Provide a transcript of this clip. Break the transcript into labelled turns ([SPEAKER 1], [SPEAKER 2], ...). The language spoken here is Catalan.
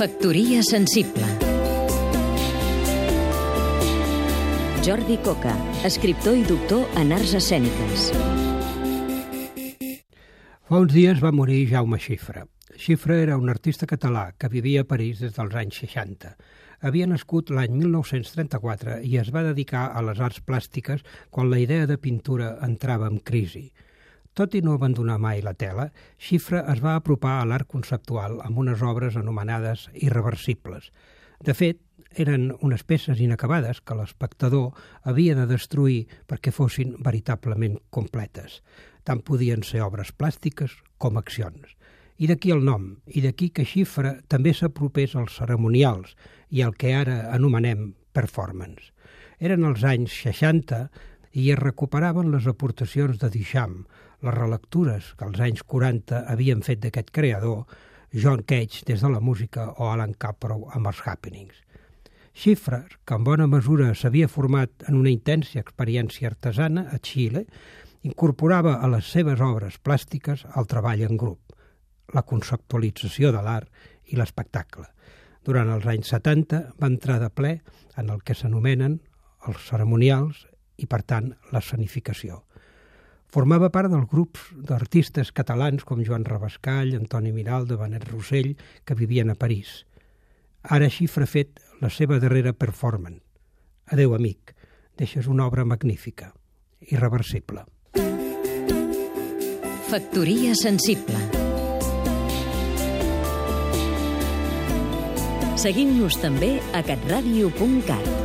[SPEAKER 1] Factoria sensible Jordi Coca, escriptor i doctor en arts escèniques.
[SPEAKER 2] Fa uns dies va morir Jaume Xifra. Xifra era un artista català que vivia a París des dels anys 60. Havia nascut l'any 1934 i es va dedicar a les arts plàstiques quan la idea de pintura entrava en crisi. Tot i no abandonar mai la tela, Xifra es va apropar a l'art conceptual amb unes obres anomenades irreversibles. De fet, eren unes peces inacabades que l'espectador havia de destruir perquè fossin veritablement completes. Tant podien ser obres plàstiques com accions. I d'aquí el nom, i d'aquí que Xifra també s'apropés als ceremonials i al que ara anomenem performance. Eren els anys 60 i es recuperaven les aportacions de Duchamp, les relectures que als anys 40 havien fet d'aquest creador, John Cage des de la música o Alan Caprow amb els happenings. Schiffer, que en bona mesura s'havia format en una intensa experiència artesana a Xile, incorporava a les seves obres plàstiques el treball en grup, la conceptualització de l'art i l'espectacle. Durant els anys 70 va entrar de ple en el que s'anomenen els ceremonials i, per tant, l'escenificació. Formava part dels grups d'artistes catalans com Joan Rabascall, Antoni Miralda, Benet Rossell, que vivien a París. Ara xifra fet la seva darrera performance. Adeu, amic, deixes una obra magnífica, irreversible.
[SPEAKER 1] Factoria sensible Seguim-nos també a catradio.cat